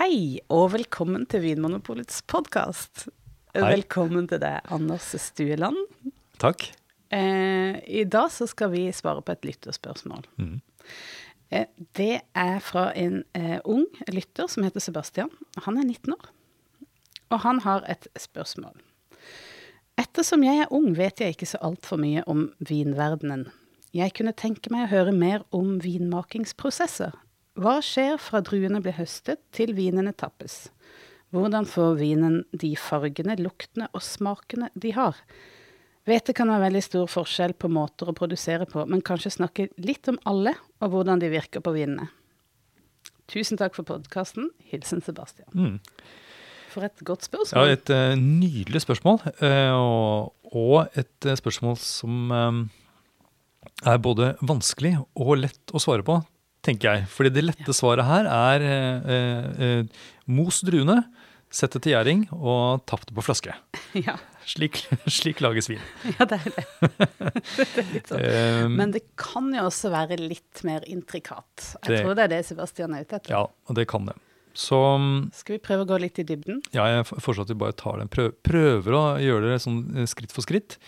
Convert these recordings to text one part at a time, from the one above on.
Hei, og velkommen til Vinmonopolets podkast. Velkommen til deg, Anders Stueland. Takk. Eh, I dag så skal vi svare på et lytterspørsmål. Mm. Eh, det er fra en eh, ung lytter som heter Sebastian. Han er 19 år, og han har et spørsmål. Ettersom jeg er ung, vet jeg ikke så altfor mye om vinverdenen. Jeg kunne tenke meg å høre mer om vinmakingsprosesser. Hva skjer fra druene blir høstet til vinene tappes? Hvordan får vinen de fargene, luktene og smakene de har? Vet det kan være veldig stor forskjell på måter å produsere på, men kanskje snakke litt om alle, og hvordan de virker på vinene. Tusen takk for podkasten. Hilsen Sebastian. Mm. For et godt spørsmål. Ja, et uh, nydelig spørsmål. Uh, og, og, et uh, spørsmål som er både vanskelig og lett å svare på, tenker jeg. Fordi det lette svaret her er mos druene, sett det til gjæring og tapp det på flaske. Ja. Slik, slik, lages vin. Ja, det er det. det er sånn. um, Men det kan jo også være litt mer intrikat. Jeg det, tror det er det Sebastian er ute etter. Ja, og det kan det. Så Skal vi prøve å gå litt i dybden? Ja, jeg foreslår at vi bare tar den. Prøver, prøver å gjøre det sånn skritt for skritt.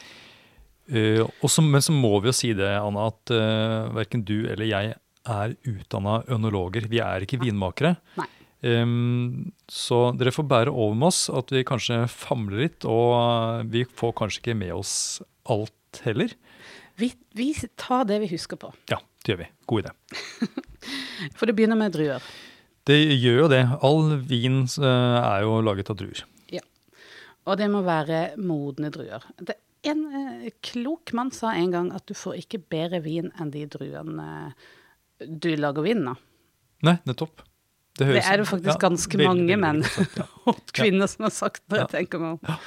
Uh, så, men så må vi jo si det, Anna, at uh, verken du eller jeg er utdanna ønologer. Vi er ikke vinmakere. Nei. Um, så dere får bære over med oss at vi kanskje famler litt, og vi får kanskje ikke med oss alt heller. Vi, vi tar det vi husker på. Ja, det gjør vi. God idé. For det begynner med druer. Det gjør jo det. All vin uh, er jo laget av druer. Ja. Og det må være modne druer. Det, en uh, klok mann sa en gang at du får ikke bedre vin enn de druene uh, du lager vin da? Nei, nettopp. Det, det, er jo faktisk ja, ganske veldig, mange menn ja. og kvinner som har sagt det, ja. jeg tenker meg om.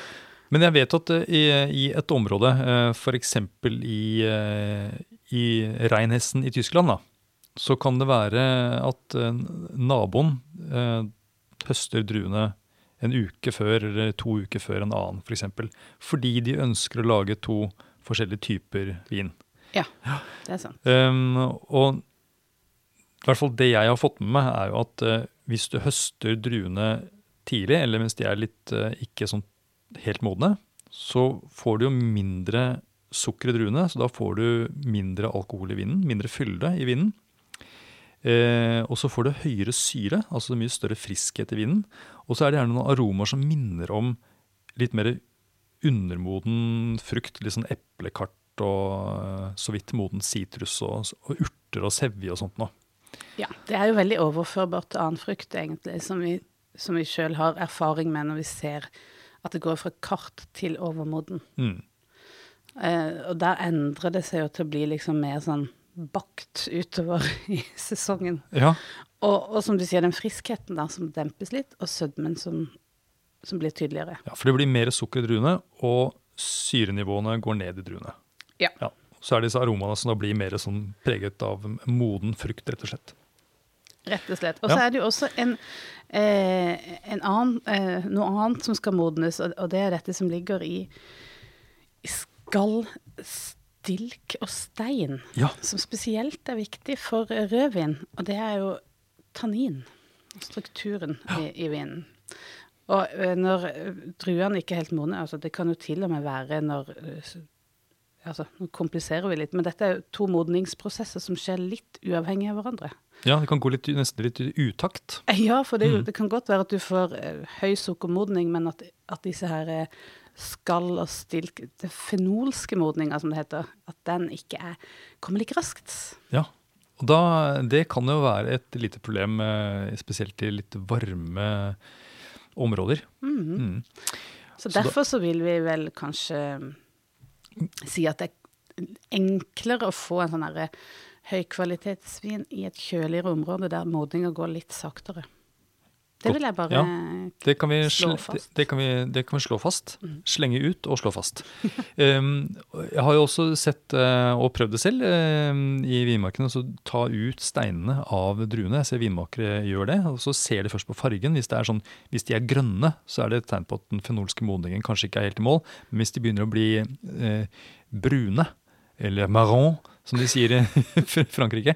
Men jeg vet at uh, i, i, et område, uh, f.eks. i, uh, i Reinhessen i Tyskland, da, så kan det være at naboen høster druene en uke før eller to uker før en annen, f.eks. For eksempel, fordi de ønsker å lage to forskjellige typer vin. Ja, det er sant. Um, og i hvert fall det jeg har fått med meg, er jo at uh, hvis du høster druene tidlig, eller mens de er litt uh, ikke sånn helt modne, så får du jo mindre sukker i druene, så da får du mindre alkohol i vinen, mindre fylde i vinen. Eh, og så får du høyere syre, altså mye større friskhet i vinen. Og så er det gjerne noen aromaer som minner om litt mer undermoden frukt, litt sånn eplekart og så vidt moden sitrus og, og urter og sevje og sånt noe. Ja, det er jo veldig overførbart til annen frukt, egentlig, som vi, som vi sjøl har erfaring med når vi ser at det går fra kart til overmoden. Mm. Eh, og der endrer det seg jo til å bli liksom mer sånn bakt utover i sesongen. Ja. Og, og, som du sier, den friskheten der som dempes litt, og sødmen som, som blir tydeligere. Ja, for det blir mer sukker i druene, og syrenivåene går ned i druene. Ja. ja. Så er disse aromaene som da blir mer sånn preget av moden frukt, rett og slett. Rett og slett. Og så ja. er det jo også en, eh, en annen, eh, noe annet som skal modnes, og, og, det er dette som ligger i, i skall, stilk og stein. Ja. Som spesielt er viktig for rødvin, og det er jo tannin. Strukturen ja. i, i, vinen. Og eh, når druene ikke er helt modne, altså det kan jo til og med være når eh, altså, Nå kompliserer vi litt, men dette er to modningsprosesser som skjer litt uavhengig av hverandre. Ja, det kan gå litt, nesten litt utakt. Ja, for det, mm. det, kan godt være at du får uh, høy sukkermodning, men at, at disse her skal skall og stilk, det fenolske modninga som det heter, at den ikke er, kommer like raskt. Ja, og da, det kan jo være et lite problem, uh, spesielt i litt varme områder. Mm. Mm. Så, så derfor da, så vil vi vel kanskje si at det er enklere å få en sånn høykvalitetsvin i et kjøligere område der modninga går litt saktere. Det vil jeg bare ja, det kan vi slå fast. Det, kan vi, det, kan vi, slå fast. Mm. Slenge ut og slå fast. um, jeg har jo også sett uh, og prøvd det selv uh, i vinmarkene. så ta ut steinene av druene. Jeg ser vinmakere gjør det. og Så ser de først på fargen. Hvis, sånn, hvis, de er grønne, så er det et tegn på at den fenolske modningen kanskje ikke er helt i mål. Men hvis de begynner å bli uh, brune, eller marron, som de sier i Frankrike,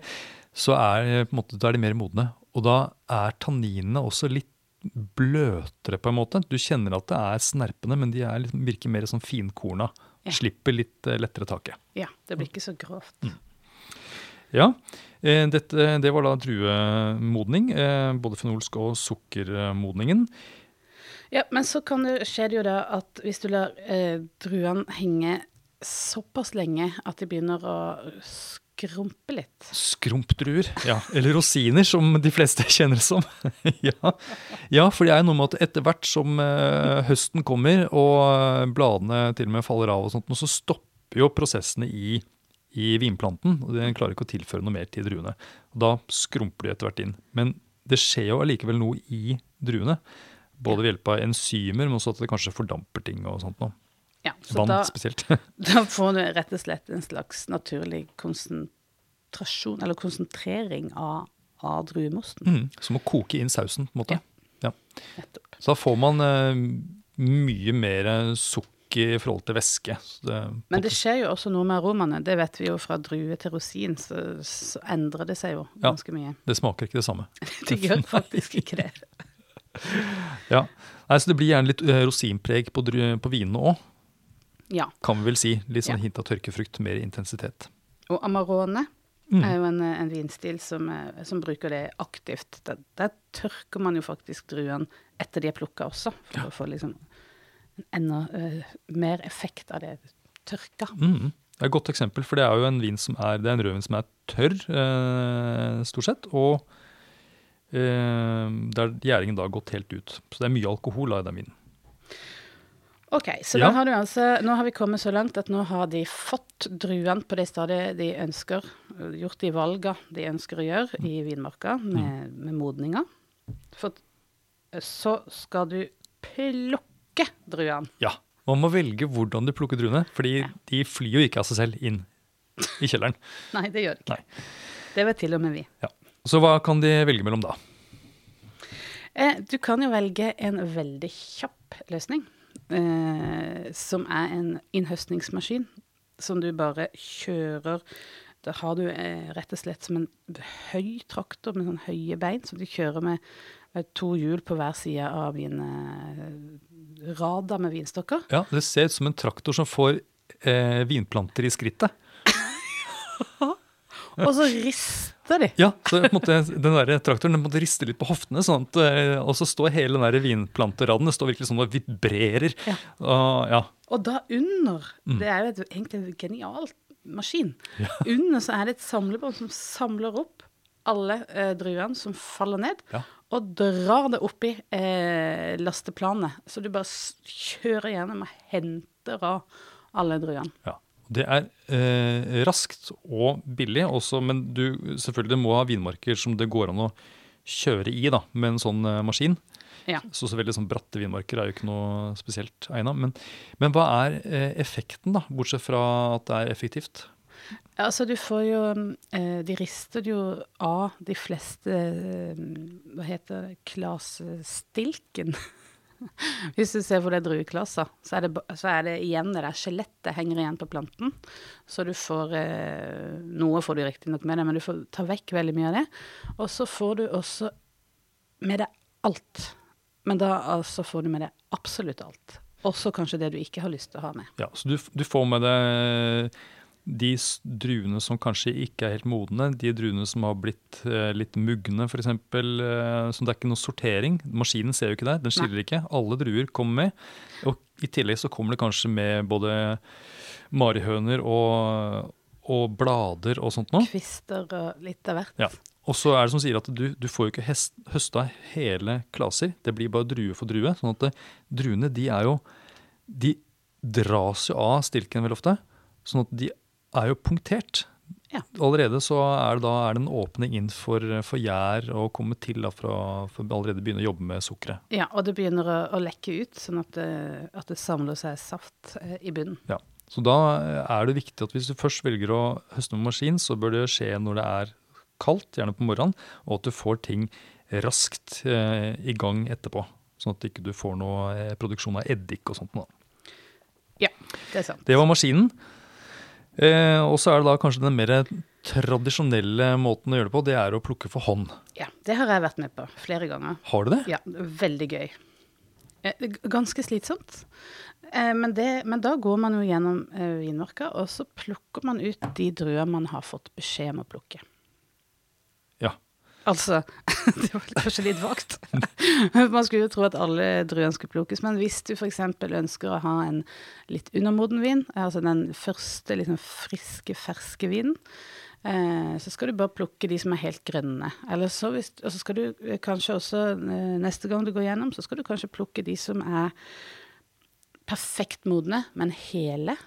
så er, måte, er, de mer modne. Og da er tanninene også litt bløtere, på en måte. Du kjenner at det er snerpende, men de er litt, virker mer sånn finkorna. Ja. Slipper litt eh, lettere taket. Ja, det blir ikke så grovt. Mm. Ja, eh, dette, det var da druemodning. Eh, både fenolsk og sukkermodningen. Ja, men så kan det, skjer det jo da at hvis du lar eh, druene henge såpass lenge at de begynner å skrumpe litt Skrumpdruer, ja. Eller rosiner, som de fleste kjenner det som. ja. ja, for det er noe med at etter hvert som eh, høsten kommer og eh, bladene til og med faller av, og sånt, så stopper jo prosessene i, i vinplanten. og Den klarer ikke å tilføre noe mer til druene. Og Da skrumper de etter hvert inn. Men det skjer jo allikevel noe i druene. Både ved hjelp av enzymer, men også at det kanskje fordamper ting og sånt noe. Ja, så Vann da, spesielt. da får du rett og slett en slags naturlig konsentrasjon, eller konsentrering av, av druemosten. Mm, som å koke inn sausen, på en måte. Ja. ja. Så da får man uh, mye mer sukker i forhold til væske. Det, Men det skjer jo også noe med aromaene. Det vet vi jo fra drue til rosin, så, så endrer det seg jo Ja. ganske mye. det smaker ikke det samme. Det gjør faktisk ikke det. Ja. Nei, så det blir gjerne litt eh, rosinpreg på, på vinene òg, Ja. kan vi vel si. Litt sånn Ja. hint av tørkefrukt, mer intensitet. Og Amarone Mm. er jo en, en vinstil som, eh, som bruker det aktivt. Der, der tørker man jo faktisk druene etter de er plukka også, for å få liksom en enda uh, mer effekt av det tørka. Mm. Det er et godt eksempel, for det er jo en vin som er, det er en rødvin som er tørr, eh, stort sett, og eh, der gjæringen da har gått helt ut. Så det er mye alkohol da, i den vinen. Ok, så Ja. har altså, nå har vi kommet så langt at nå har de fått druene på det stadiet de ønsker, gjort de valga de ønsker å gjøre i vinmarka med, med modninga. For så skal du plukke druene. Ja, man må velge hvordan du plukker druene, fordi Ja. de flyr jo ikke av seg selv inn i kjelleren. Nei, det gjør de ikke. Nei. Det vet til og med vi. Ja. Så hva kan de velge mellom da? Eh, du kan jo velge en veldig kjapp løsning, eh, som er en innhøstningsmaskin, som du bare kjører Da har du eh, rett og slett som en høy traktor med sånn høye bein, som du kjører med eh, to hjul på hver side av rader med vinstokker. Ja, Det ser ut som en traktor som får eh, vinplanter i skrittet. Og så rister de. Ja, så måte, den der traktoren den måtte riste litt på hoftene, sånn at, eh, og så står hele den der vinplanteraden det står virkelig sånn og vibrerer. Ja. Og, ja. Og da under, Mm. det er jo egentlig en genial maskin, under så er det et samlebånd som samler opp alle eh, druene som faller ned, Ja. og drar det oppi eh, lasteplanet. Så du bare kjører gjennom og henter av alle druene. ja. Det er eh, raskt og billig også, men du selvfølgelig må ha vinmarker som det går an å kjøre i da, med en sånn eh, maskin. Ja. Så så veldig sånn bratte vinmarker er jo ikke noe spesielt egnet. Men, men hva er eh, effekten, da, bortsett fra at det er effektivt? Altså, du får jo eh, De rister jo av de fleste eh, Hva heter det? Klasestilken. Hvis du ser hvor det er drueklaser, så så er det igjen det der skjelettet henger igjen på planten. Så du får eh, Noe får du riktignok med deg, men du får ta vekk veldig mye av det. Og så får du også med deg alt. Men da altså får du med deg absolutt alt. Også kanskje det du ikke har lyst til å ha med. Ja, Så du, du får med deg de druene som kanskje ikke er helt modne, de druene som har blitt eh, litt mugne f.eks. Eh, så det er ikke noe sortering. Maskinen ser jo ikke det, den skiller ikke. Alle druer kommer med. Og i tillegg så kommer det kanskje med både marihøner og, og blader og sånt noe. Kvister og litt av hvert. Ja. Og så er det som sier at du, du får jo ikke hest, høsta hele klaser, det blir bare drue for drue. sånn at det, druene de er jo De dras jo av stilken veldig ofte, sånn at de er jo punktert. Ja. Allerede så er det da er det en åpning inn for, for gjær å komme til da, for å for allerede begynne å jobbe med sukkeret. Ja, og det begynner å, å lekke ut, sånn at det, at det samler seg saft eh, i bunnen. Ja. Så da er det viktig at hvis du først velger å høste med maskin, så bør det skje når det er kaldt, gjerne på morgenen, og at du får ting raskt eh, i gang etterpå. Sånn at du ikke får noe eh, produksjon av eddik og sånt. Da. Ja, det er sant. Det var maskinen. Eh, og så er det da kanskje den mer tradisjonelle måten å gjøre det på, det er å plukke for hånd. Ja, det har jeg vært med på flere ganger. Har du det? Ja, veldig gøy. Eh, Ganske slitsomt. Eh, Men, det, men da går man jo gjennom eh, vinmarka, og så plukker man ut de druer man har fått beskjed om å plukke. Altså, det var kanskje litt vagt. Man skulle jo tro at alle druene skulle plukkes, men hvis du f.eks. ønsker å ha en litt undermoden vin, altså den første liksom friske, ferske vinen, eh, så skal du bare plukke de som er helt grønne. Eller så hvis, og så skal du eh, kanskje også, eh, neste gang du går gjennom, så skal du kanskje plukke de som er perfekt modne, men hele.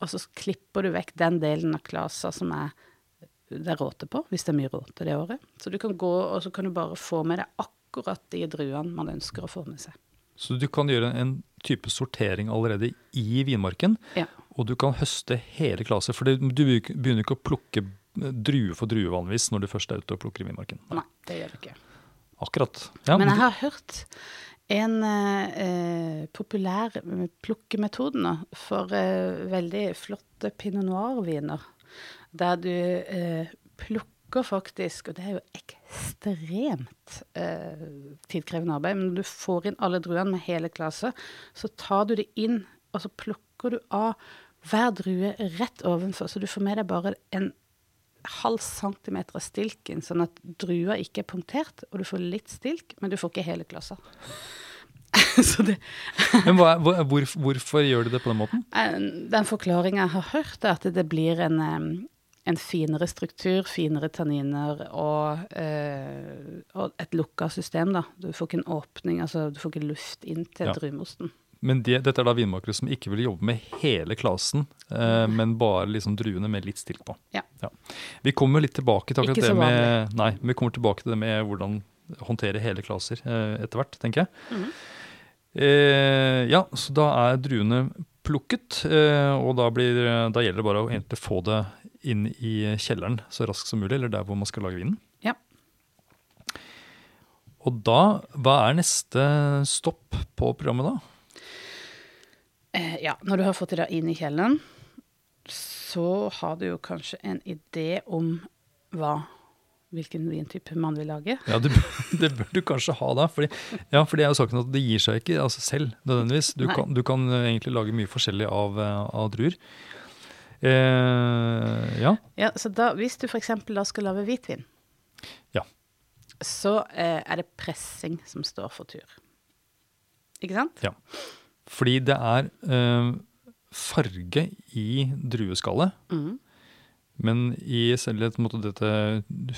Og så klipper du vekk den delen av klasa som er det er råte på, hvis det er mye råte det året. Så du kan gå, og så kan du bare få med deg akkurat de druene man ønsker å få med seg. Så du kan gjøre en type sortering allerede i vinmarken, Ja. og du kan høste hele klaset. For du begynner ikke å plukke drue for drue vanligvis når du først er ute og plukker i vinmarken. Nei, det gjør du ikke. Akkurat. Ja, Men jeg har hørt en eh, eh, populær plukkemetode nå for eh, veldig flotte pinot noir-viner. Der du eh, plukker faktisk, og det er jo ekstremt eh, tidkrevende arbeid, men når du får inn alle druene med hele klaser, så tar du det inn, og så plukker du av hver drue rett ovenfor, så du får med deg bare en halv centimeter av stilken, sånn at drua ikke er punktert, og du får litt stilk, men du får ikke hele klassa. så det Men hva, hvor, hvorfor gjør du det på den måten? Eh, Den forklaringa jeg har hørt, er at det blir en, em, en finere struktur, finere tanniner og, eh, og et lukka system, da. Du får ikke en åpning, altså du får ikke luft inn til Ja. druemosten. Men de, dette er da vinmakere som ikke vil jobbe med hele klasen, eh, men bare liksom druene med litt stilk på. Ja. Vi kommer litt tilbake til akkurat det med Nei, vi kommer tilbake til det med hvordan håndtere hele klaser eh, etter hvert, tenker jeg. Mhm. Eh, ja, så da er druene plukket, eh, og da, blir, da gjelder det bare å egentlig få det inn i kjelleren så raskt som mulig, eller der hvor man skal lage vinen. Ja. Og da, hva er neste stopp på programmet da? Eh, ja, når du har fått det inn i kjelleren, så har du jo kanskje en idé om hva hvilken vintype man vil lage. Ja, det, det bør du kanskje ha da. Fordi, ja, for det er jo saken at det gir seg ikke altså selv nødvendigvis. Du kan, du kan eh, egentlig lage mye forskjellig av, eh, av druer. Eh, ja. Ja, så da, hvis du f.eks. da skal lage hvitvin, Ja. så eh, er det pressing som står for tur. Ikke sant? Ja. Fordi det er eh, farge i drueskallet, mm. men i selve måte, dette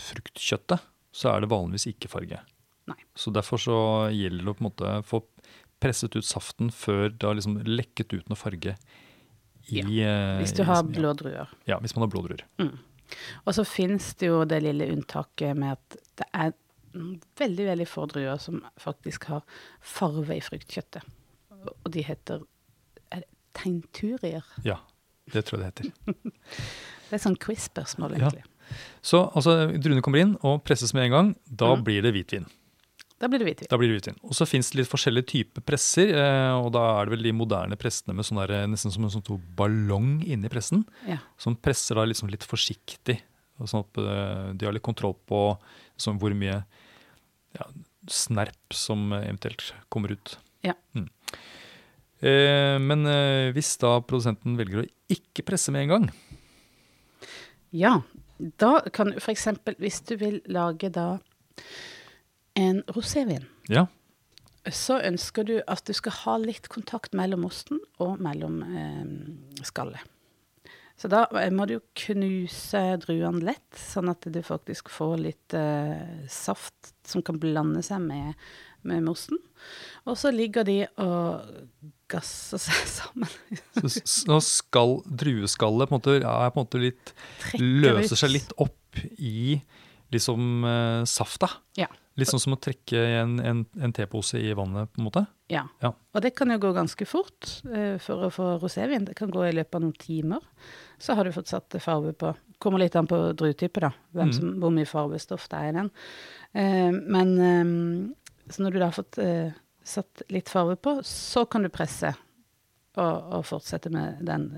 fruktkjøttet så er det vanligvis ikke farge. Nei. Så derfor så gjelder det å på en måte få presset ut saften før det har liksom lekket ut noe farge. I, ja, Hvis du har blådruer. blå druer. Ja, hvis man har blå druer. Og så finnes det jo det lille unntaket med at det er mm, veldig, veldig få druer som faktisk har farve i fruktkjøttet. Og de heter er det teinturier. Ja, det tror jeg det heter. Det er sånn quiz-spørsmål, Ja. egentlig. Så altså, druene kommer inn og presses med en gang. Da mm. blir det hvitvin. Da blir det hvitvin. Da blir det hvitvin. Og så fins det litt forskjellige typer presser. Eh, og da er det vel de moderne pressene med sånn der, nesten som en sånn stor ballong inni pressen. Ja. Som presser da liksom litt forsiktig. og Sånn at eh, de har litt kontroll på sånn hvor mye ja, snerp som eventuelt kommer ut. Ja. Mm. Eh, men eh, hvis da produsenten velger å ikke presse med en gang, Ja, da kan du f.eks. hvis du vil lage da en rosévin, ja, så ønsker du at du skal ha litt kontakt mellom osten og mellom eh, skallet. Så da eh, må du knuse druene lett, sånn at du faktisk får litt eh, saft som kan blande seg med, med mosten. Og så ligger de og gasser seg sammen. så, så skal drueskallet på en måte, er på en måte litt Trekker Løser ut. seg litt opp i liksom eh, safta. Ja. Litt sånn som å trekke en, en, en tepose i vannet, på en måte. Ja. Ja. Og det kan jo gå ganske fort uh, for å få rosévin. Det kan gå i løpet av noen timer. Så har du fått satt farve på Kommer litt an på druetype, da. Hvem Mm. som, hvor mye farvestoff det er i den. Uh, men um, så når du da har fått uh, satt litt farve på, så kan du presse og, og fortsette med den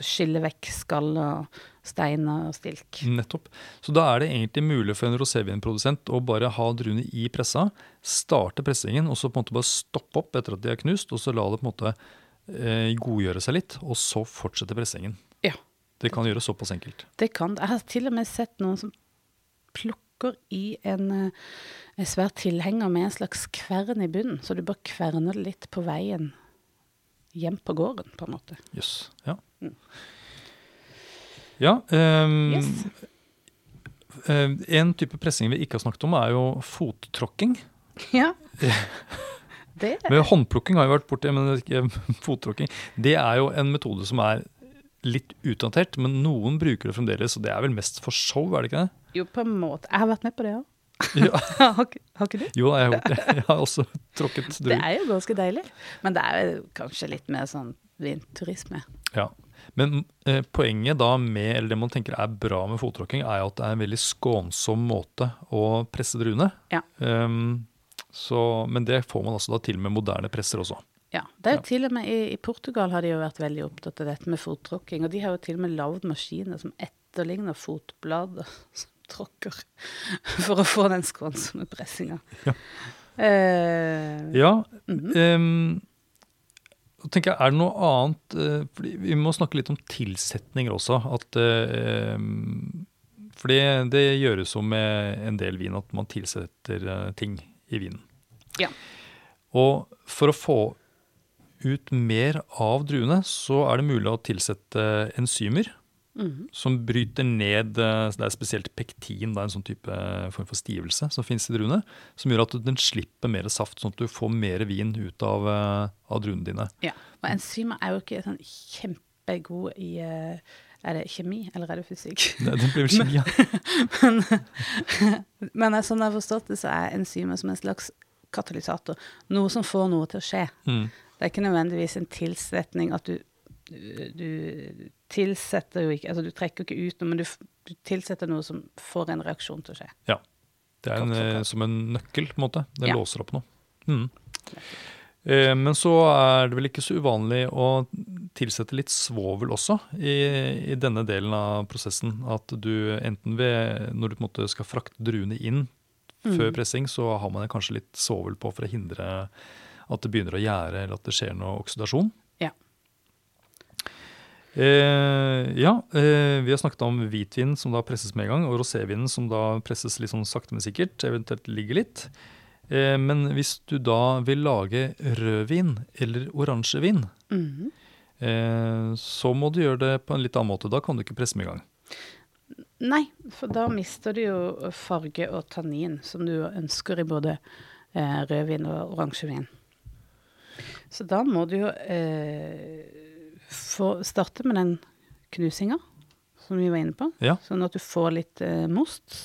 skille vekk skall og steiner og stilk. Nettopp. Så da er det egentlig mulig for en rosévinprodusent å bare ha druene i pressa, starte pressingen, og så på en måte bare stoppe opp etter at de er knust, og så la det på en måte eh, godgjøre seg litt, og så fortsette pressingen. Ja. Det kan gjøres såpass enkelt. Det kan. Jeg har til og med sett noen som plukker i en, eh, en svær tilhenger med en slags kvern i bunnen, så du bare kverner det litt på veien hjem på gården, på en måte. Jøss. Ja. Mm. Ja. Um, Yes. eh, en type pressing vi ikke har snakket om, er jo fottråkking. Ja. Det Men håndplukking har vi vært borti, men fottråkking. Det er jo en metode som er litt utdatert, men noen bruker det fremdeles, og det er vel mest for show, er det ikke det? Jo, på en måte. Jeg har vært med på det òg. Ja. har, har ikke du? Jo, jeg har gjort det. Jeg har også tråkket Det er jo ganske deilig. Men det er jo kanskje litt mer sånn vinturisme. Ja. Men eh, poenget da med, eller det man tenker er bra med fottråkking, er jo at det er en veldig skånsom måte å presse druene. Ja. Um, så, men det får man altså da til med moderne presser også. Ja, det er jo Ja. til og med i, I Portugal har de jo vært veldig opptatt av dette med fottråkking. Og de har jo til og med lagd maskiner som etterligner fotblader tråkker, for å få den skånsomme pressinga. Ja. Eh, Ja, mm -hmm. um, tenker jeg, er det noe annet eh, fordi Vi må snakke litt om tilsetninger også. At, eh, ehm, fordi det gjøres jo med en del vin at man tilsetter ting i vinen. Ja. Og for å få ut mer av druene, så er det mulig å tilsette enzymer Mhm. som bryter ned eh, Det er spesielt pektin, det er en sånn type form for stivelse som finnes i druene, som gjør at den slipper mer saft, sånn at du får mer vin ut av, eh, av druene dine. Ja. Og enzymer er jo ikke sånn kjempegode i eh, Er det kjemi, eller er det fysikk? Nei, det blir vel kjemi, ja. men, men sånn jeg har forstått det, så er enzymer som en slags katalysator. Noe som får noe til å skje. Mm. Det er ikke nødvendigvis en tilsetning at du, du tilsetter jo ikke Altså du trekker jo ikke ut noe, men du, du tilsetter noe som får en reaksjon til å skje. Ja. Det er en, eh, som en nøkkel, på en måte. Den Ja. låser opp noe. Mm. Eh, Men så er det vel ikke så uvanlig å tilsette litt svovel også i, i denne delen av prosessen. At du enten ved, når du på en måte skal frakte druene inn før Mm. pressing, så har man kanskje litt svovel på for å hindre at det begynner å gjære eller at det skjer noe oksidasjon. Eh, ja, eh, vi har snakket om hvitvin som da presses med en gang, og rosévinen som da presses litt sånn sakte, men sikkert, eventuelt ligger litt. Eh, men hvis du da vil lage rødvin eller oransjevin, Mhm. eh, så må du gjøre det på en litt annen måte. Da kan du ikke presse med en gang. Nei, for da mister du jo farge og tannin, som du ønsker i både eh, rødvin og oransjevin. Så da må du jo eh, få starte med den knusinga, som vi var inne på. Ja. Sånn at du får litt eh, most.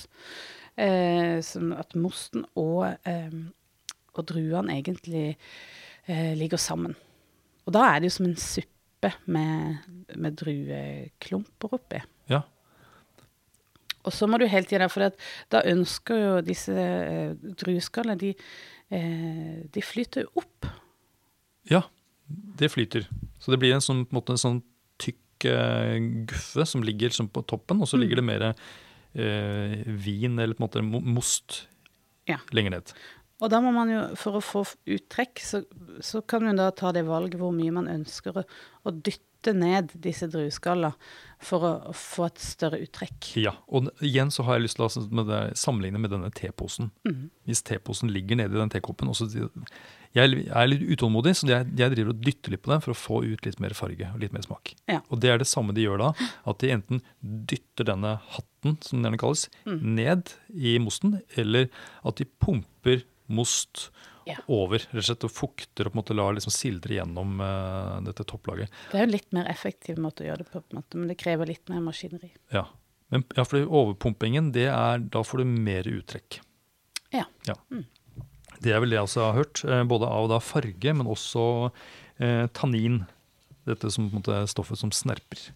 Eh, sånn at mosten og, eh, og druene egentlig eh, ligger sammen. Og da er det jo som en suppe med, med drueklumper oppi. Ja. Og så må du hele tida, for da ønsker jo disse eh, drueskallene de, eh, de flyter opp. Ja, det flyter. Så det blir en sånn, på en sånn tykk uh, guffe som ligger som på toppen, og så Mm. ligger det mer uh, vin eller på en måte most Ja. lenger ned. Og da må man jo, for å få uttrekk, så, så kan man da ta det valget hvor mye man ønsker å, å dytte ned disse drueskallene for å, å få et større uttrekk. Ja, og igjen så har jeg lyst til å med det, sammenligne med denne teposen. Mm. Hvis teposen ligger nede i den tekoppen og så, Jeg er litt utålmodig, så jeg, jeg driver og dytter litt på den for å få ut litt mer farge og litt mer smak. Ja. Og det er det samme de gjør da. At de enten dytter denne hatten, som den gjerne kalles, Mm. ned i mosten, eller at de pumper most Ja. over, rett og slett, og fukter og på en måte lar liksom sildre gjennom uh, dette topplaget. Det er jo en litt mer effektiv måte å gjøre det på, på en måte, men det krever litt mer maskineri. Ja. Men ja, for overpumpingen, det er, da får du mer uttrekk. Ja. Mm. Det er vel det jeg også har hørt, eh, både av da farge, men også eh, tannin. Dette som på en måte stoffet som snerper.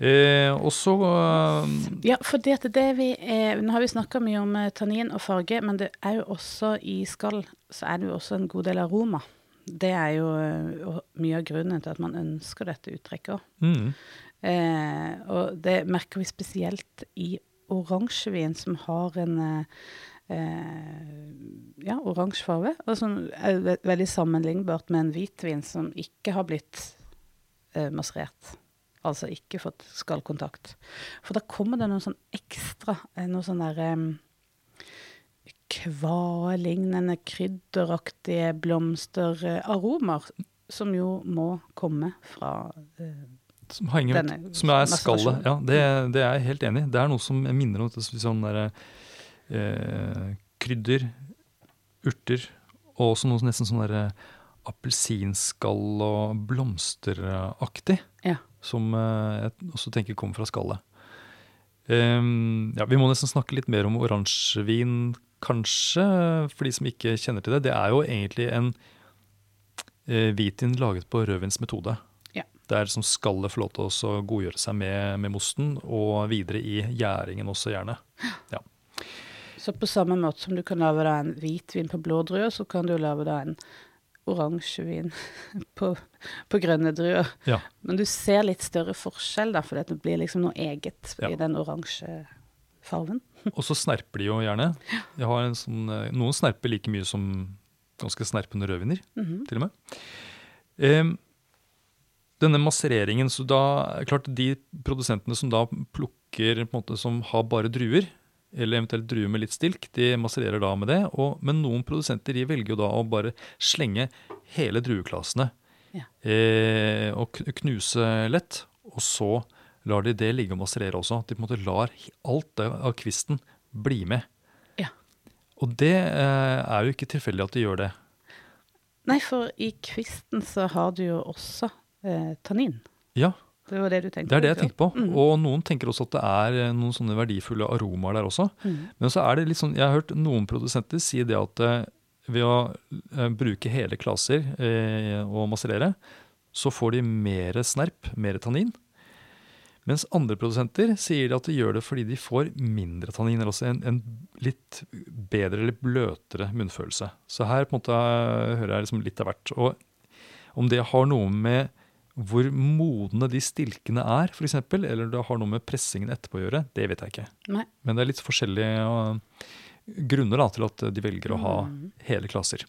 Eh, og så eh, Ja, for det, at det vi er, Nå har vi snakka mye om eh, tannin og farge, men det er jo også i skall så er det jo også en god del aroma. Det er jo eh, mye av grunnen til at man ønsker dette uttrekket. Mm. Eh, og det merker vi spesielt i oransjevin, som har en eh, eh, ja, oransje farge. Og som er ve veldig sammenlignbart med en hvitvin som ikke har blitt eh, masserert. Altså ikke fått skallkontakt. For da kommer det noe sånn ekstra, eh, noe sånn derre kvalignende krydderaktige blomsteraromaer, som jo må komme fra uh, Som, henger, Denne som er skallet. Ja, det, det er jeg helt enig i. Det er noe som minner om dette sånn derre eh, krydder, urter, og også noe nesten sånn derre appelsinskall og blomsteraktig. Ja. Som eh, jeg også tenker kommer fra skallet. Ehm, ja, vi må nesten snakke litt mer om oransjevin, kanskje, for de som ikke kjenner til det. Det er jo egentlig en eh, hvitvin laget på rødvinsmetode. Ja. Der som skallet får lov til å godgjøre seg med, med mosten, og videre i gjæringen også gjerne. Ja. Så på samme måte som du kan lage da en hvitvin på blå druer, så kan du lage da en oransjevin på, på grønne druer. Ja. Men du ser litt større forskjell, da, for det blir liksom noe eget Ja. i den oransje fargen. Og så snerper de jo gjerne. Jeg har en sånn, eh, noen snerper like mye som ganske snerpende rødviner, Mhm. til og med. Um, denne massereringen, så da klart de produsentene som da plukker på en måte som har bare druer, eller eventuelt druer med litt stilk, de massererer da med det. Og, men noen produsenter de velger jo da å bare slenge hele drueklasene Ja. eh, og knuse lett. Og så lar de det ligge og masserere også. De på en måte lar alt det av kvisten bli med. Ja. Og det eh, er jo ikke tilfeldig at de gjør det. Nei, for i kvisten så har du jo også eh, tannin. Ja, Det var det du tenkte det er det jeg tenker på. Mm. Og noen tenker også at det er eh, noen sånne verdifulle aromaer der også. Mm. Men så er det litt sånn, jeg har hørt noen produsenter si det at eh, ved å eh, bruke hele klasser eh, og masserere, så får de mer snerp, mer tannin. Mens andre produsenter sier at de gjør det fordi de får mindre tannin, Altså en, en litt bedre eller bløtere munnfølelse. Så her på en måte hører jeg liksom litt av hvert. Og om det har noe med hvor modne de stilkene er, f.eks., eller det har noe med pressingen etterpå å gjøre, det vet jeg ikke. Nei. Men det er litt forskjellige uh, grunner da, til at de velger å ha Mhm. hele klasser.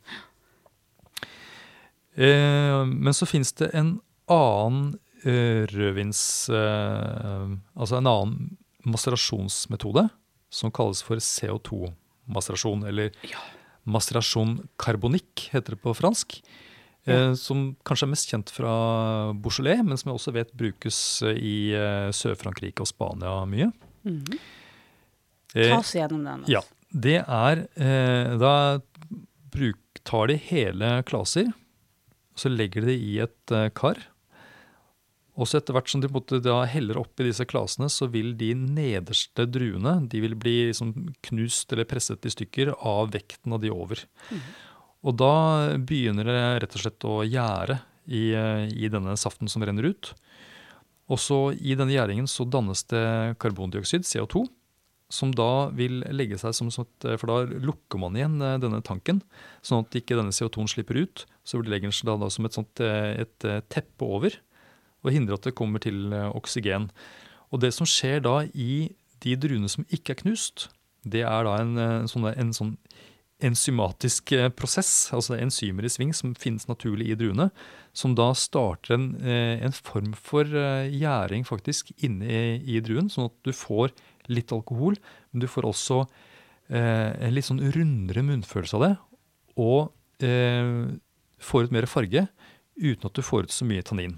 Eh, men så fins det en annen eh, rødvins... eh, altså en annen masterasjonsmetode som kalles for CO2-masterasjon, eller Ja. masterasjon carbonique, heter det på fransk. Eh, som kanskje er mest kjent fra Beaujolais, men som jeg også vet brukes eh, i eh, Sør-Frankrike og Spania mye. Mm -hmm. Ta oss gjennom den. altså. ja, det er Da bruk, tar de hele klaser, så legger de det i et kar. Og så etter hvert som de måtte da heller oppi disse klasene, så vil de nederste druene de vil bli liksom knust eller presset i stykker av vekten av de over. Og da begynner det rett og slett å gjære i, eh, i denne saften som renner ut. Og så i denne gjæringen så dannes det karbondioksid, CO2, som da vil legge seg som sånt, For da lukker man igjen eh, denne tanken, sånn at ikke denne CO2-en slipper ut. Så vil det legge seg da, da som et, sånt, eh, et eh, teppe over, og hindre at det kommer til eh, oksygen. Og det som skjer da i de druene som ikke er knust, det er da en, en, sånn, en sånn enzymatisk eh, prosess, altså enzymer i sving som finnes naturlig i druene, som da starter en, eh, en form for eh, gjæring faktisk inne i, i druen, sånn at du får litt alkohol, men du får også eh, en litt sånn rundere munnfølelse av det, og eh, får ut mer farge uten at du får ut så mye tannin.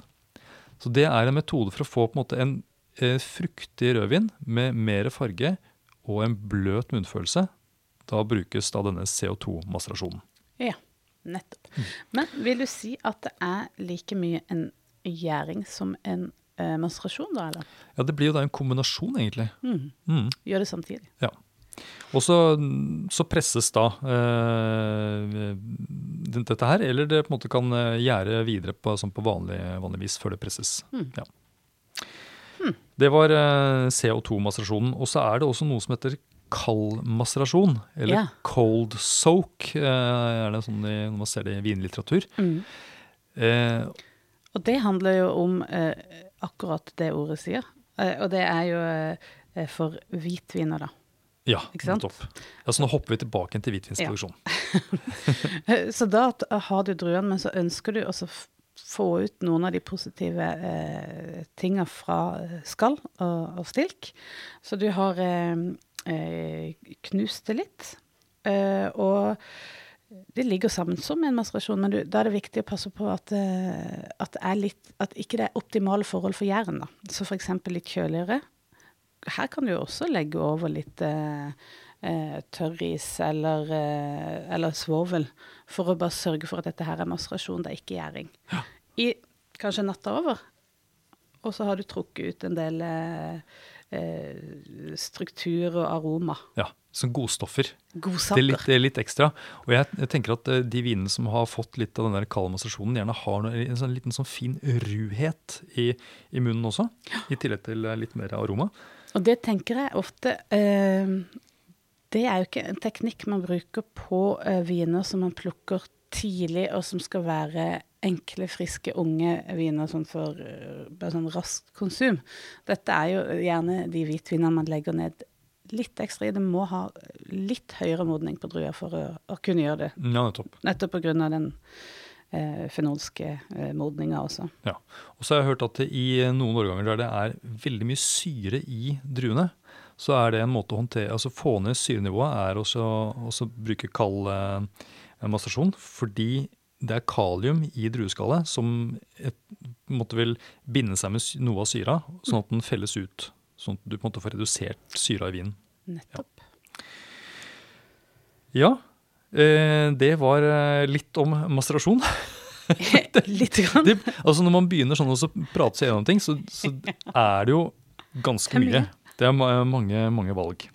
Så det er en metode for å få på en måte en eh, fruktig rødvin med mer farge og en bløt munnfølelse. Da brukes da denne CO2-maserasjonen. Ja, nettopp. Mm. Men vil du si at det er like mye en gjæring som en eh, menstruasjon, da, eller? Ja, det blir jo da en kombinasjon, egentlig. Mm. Mm. Gjør det samtidig. Ja. Og så, så presses da eh, dette her, eller det på en måte kan eh, gjære videre på, sånn på vanlig, vanlig vis før det presses. Mm. Ja. Det var eh, CO2-maserasjonen. Og så er det også noe som heter kald maserasjon, eller Ja. cold soak, eh, er det sånn i, når man ser det i vinlitteratur. Mm. Eh, Og det handler jo om eh, akkurat det ordet sier. Eh, og det er jo eh, for hvitviner, da. ja, nettopp. Ja, så nå hopper vi tilbake til hvitvinsproduksjon. Ja. Så da har du druene, men så ønsker du også få ut noen av de positive eh, tinga fra eh, skall og, og stilk. Så du har eh, eh, knust det litt. Eh, og det ligger sammen som en masserasjon, men du, da er det viktig å passe på at, eh, at, det er litt, at ikke det er optimale forhold for jern. Da. Så f.eks. litt kjøligere. Her kan du også legge over litt eh, tørris eller, eh, eller svovel, for å bare sørge for at dette her er masserasjon, det er ikke gjæring. I kanskje natta over, og så har du trukket ut en del eh, struktur og aroma. Ja, som godstoffer. Det er litt, det er litt ekstra. Og jeg, jeg tenker at eh, de vinene som har fått litt av den der gjerne har noe, en sånn liten sånn fin ruhet i, i munnen også. I tillegg til eh, litt mer aroma. Og det tenker jeg ofte eh, Det er jo ikke en teknikk man bruker på eh, viner som man plukker tidlig, og som skal være enkle, friske, unge viner sånn for eh, bare sånn raskt konsum. Dette er jo gjerne de hvitvinene man legger ned litt ekstra i. Det må ha litt høyere modning på druer for å, å kunne gjøre det. Ja, nettopp. Nettopp pga. den eh, fenolske eh, modninga også. Ja. Og så har jeg hørt at i noen årganger der det er veldig mye syre i druene, så er det en måte å håndtere, altså få ned syrenivået er også å bruke kald eh, massasjon, fordi det er kalium i drueskallet som et, måtte vil binde seg med noe av syra, sånn at den felles ut. Sånn at du på en måte får redusert syra i vinen. Nettopp. Ja, eh, det var eh, litt om masterasjon. litt grann. det, altså Når man begynner sånn å så prate seg gjennom ting, så, så er det jo ganske mye. Det er mange, mange valg.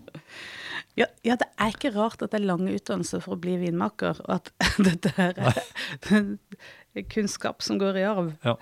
Ja, ja, det er ikke rart at det er lange utdannelser for å bli vinmaker, og at dette her er kunnskap som går i arv. Ja.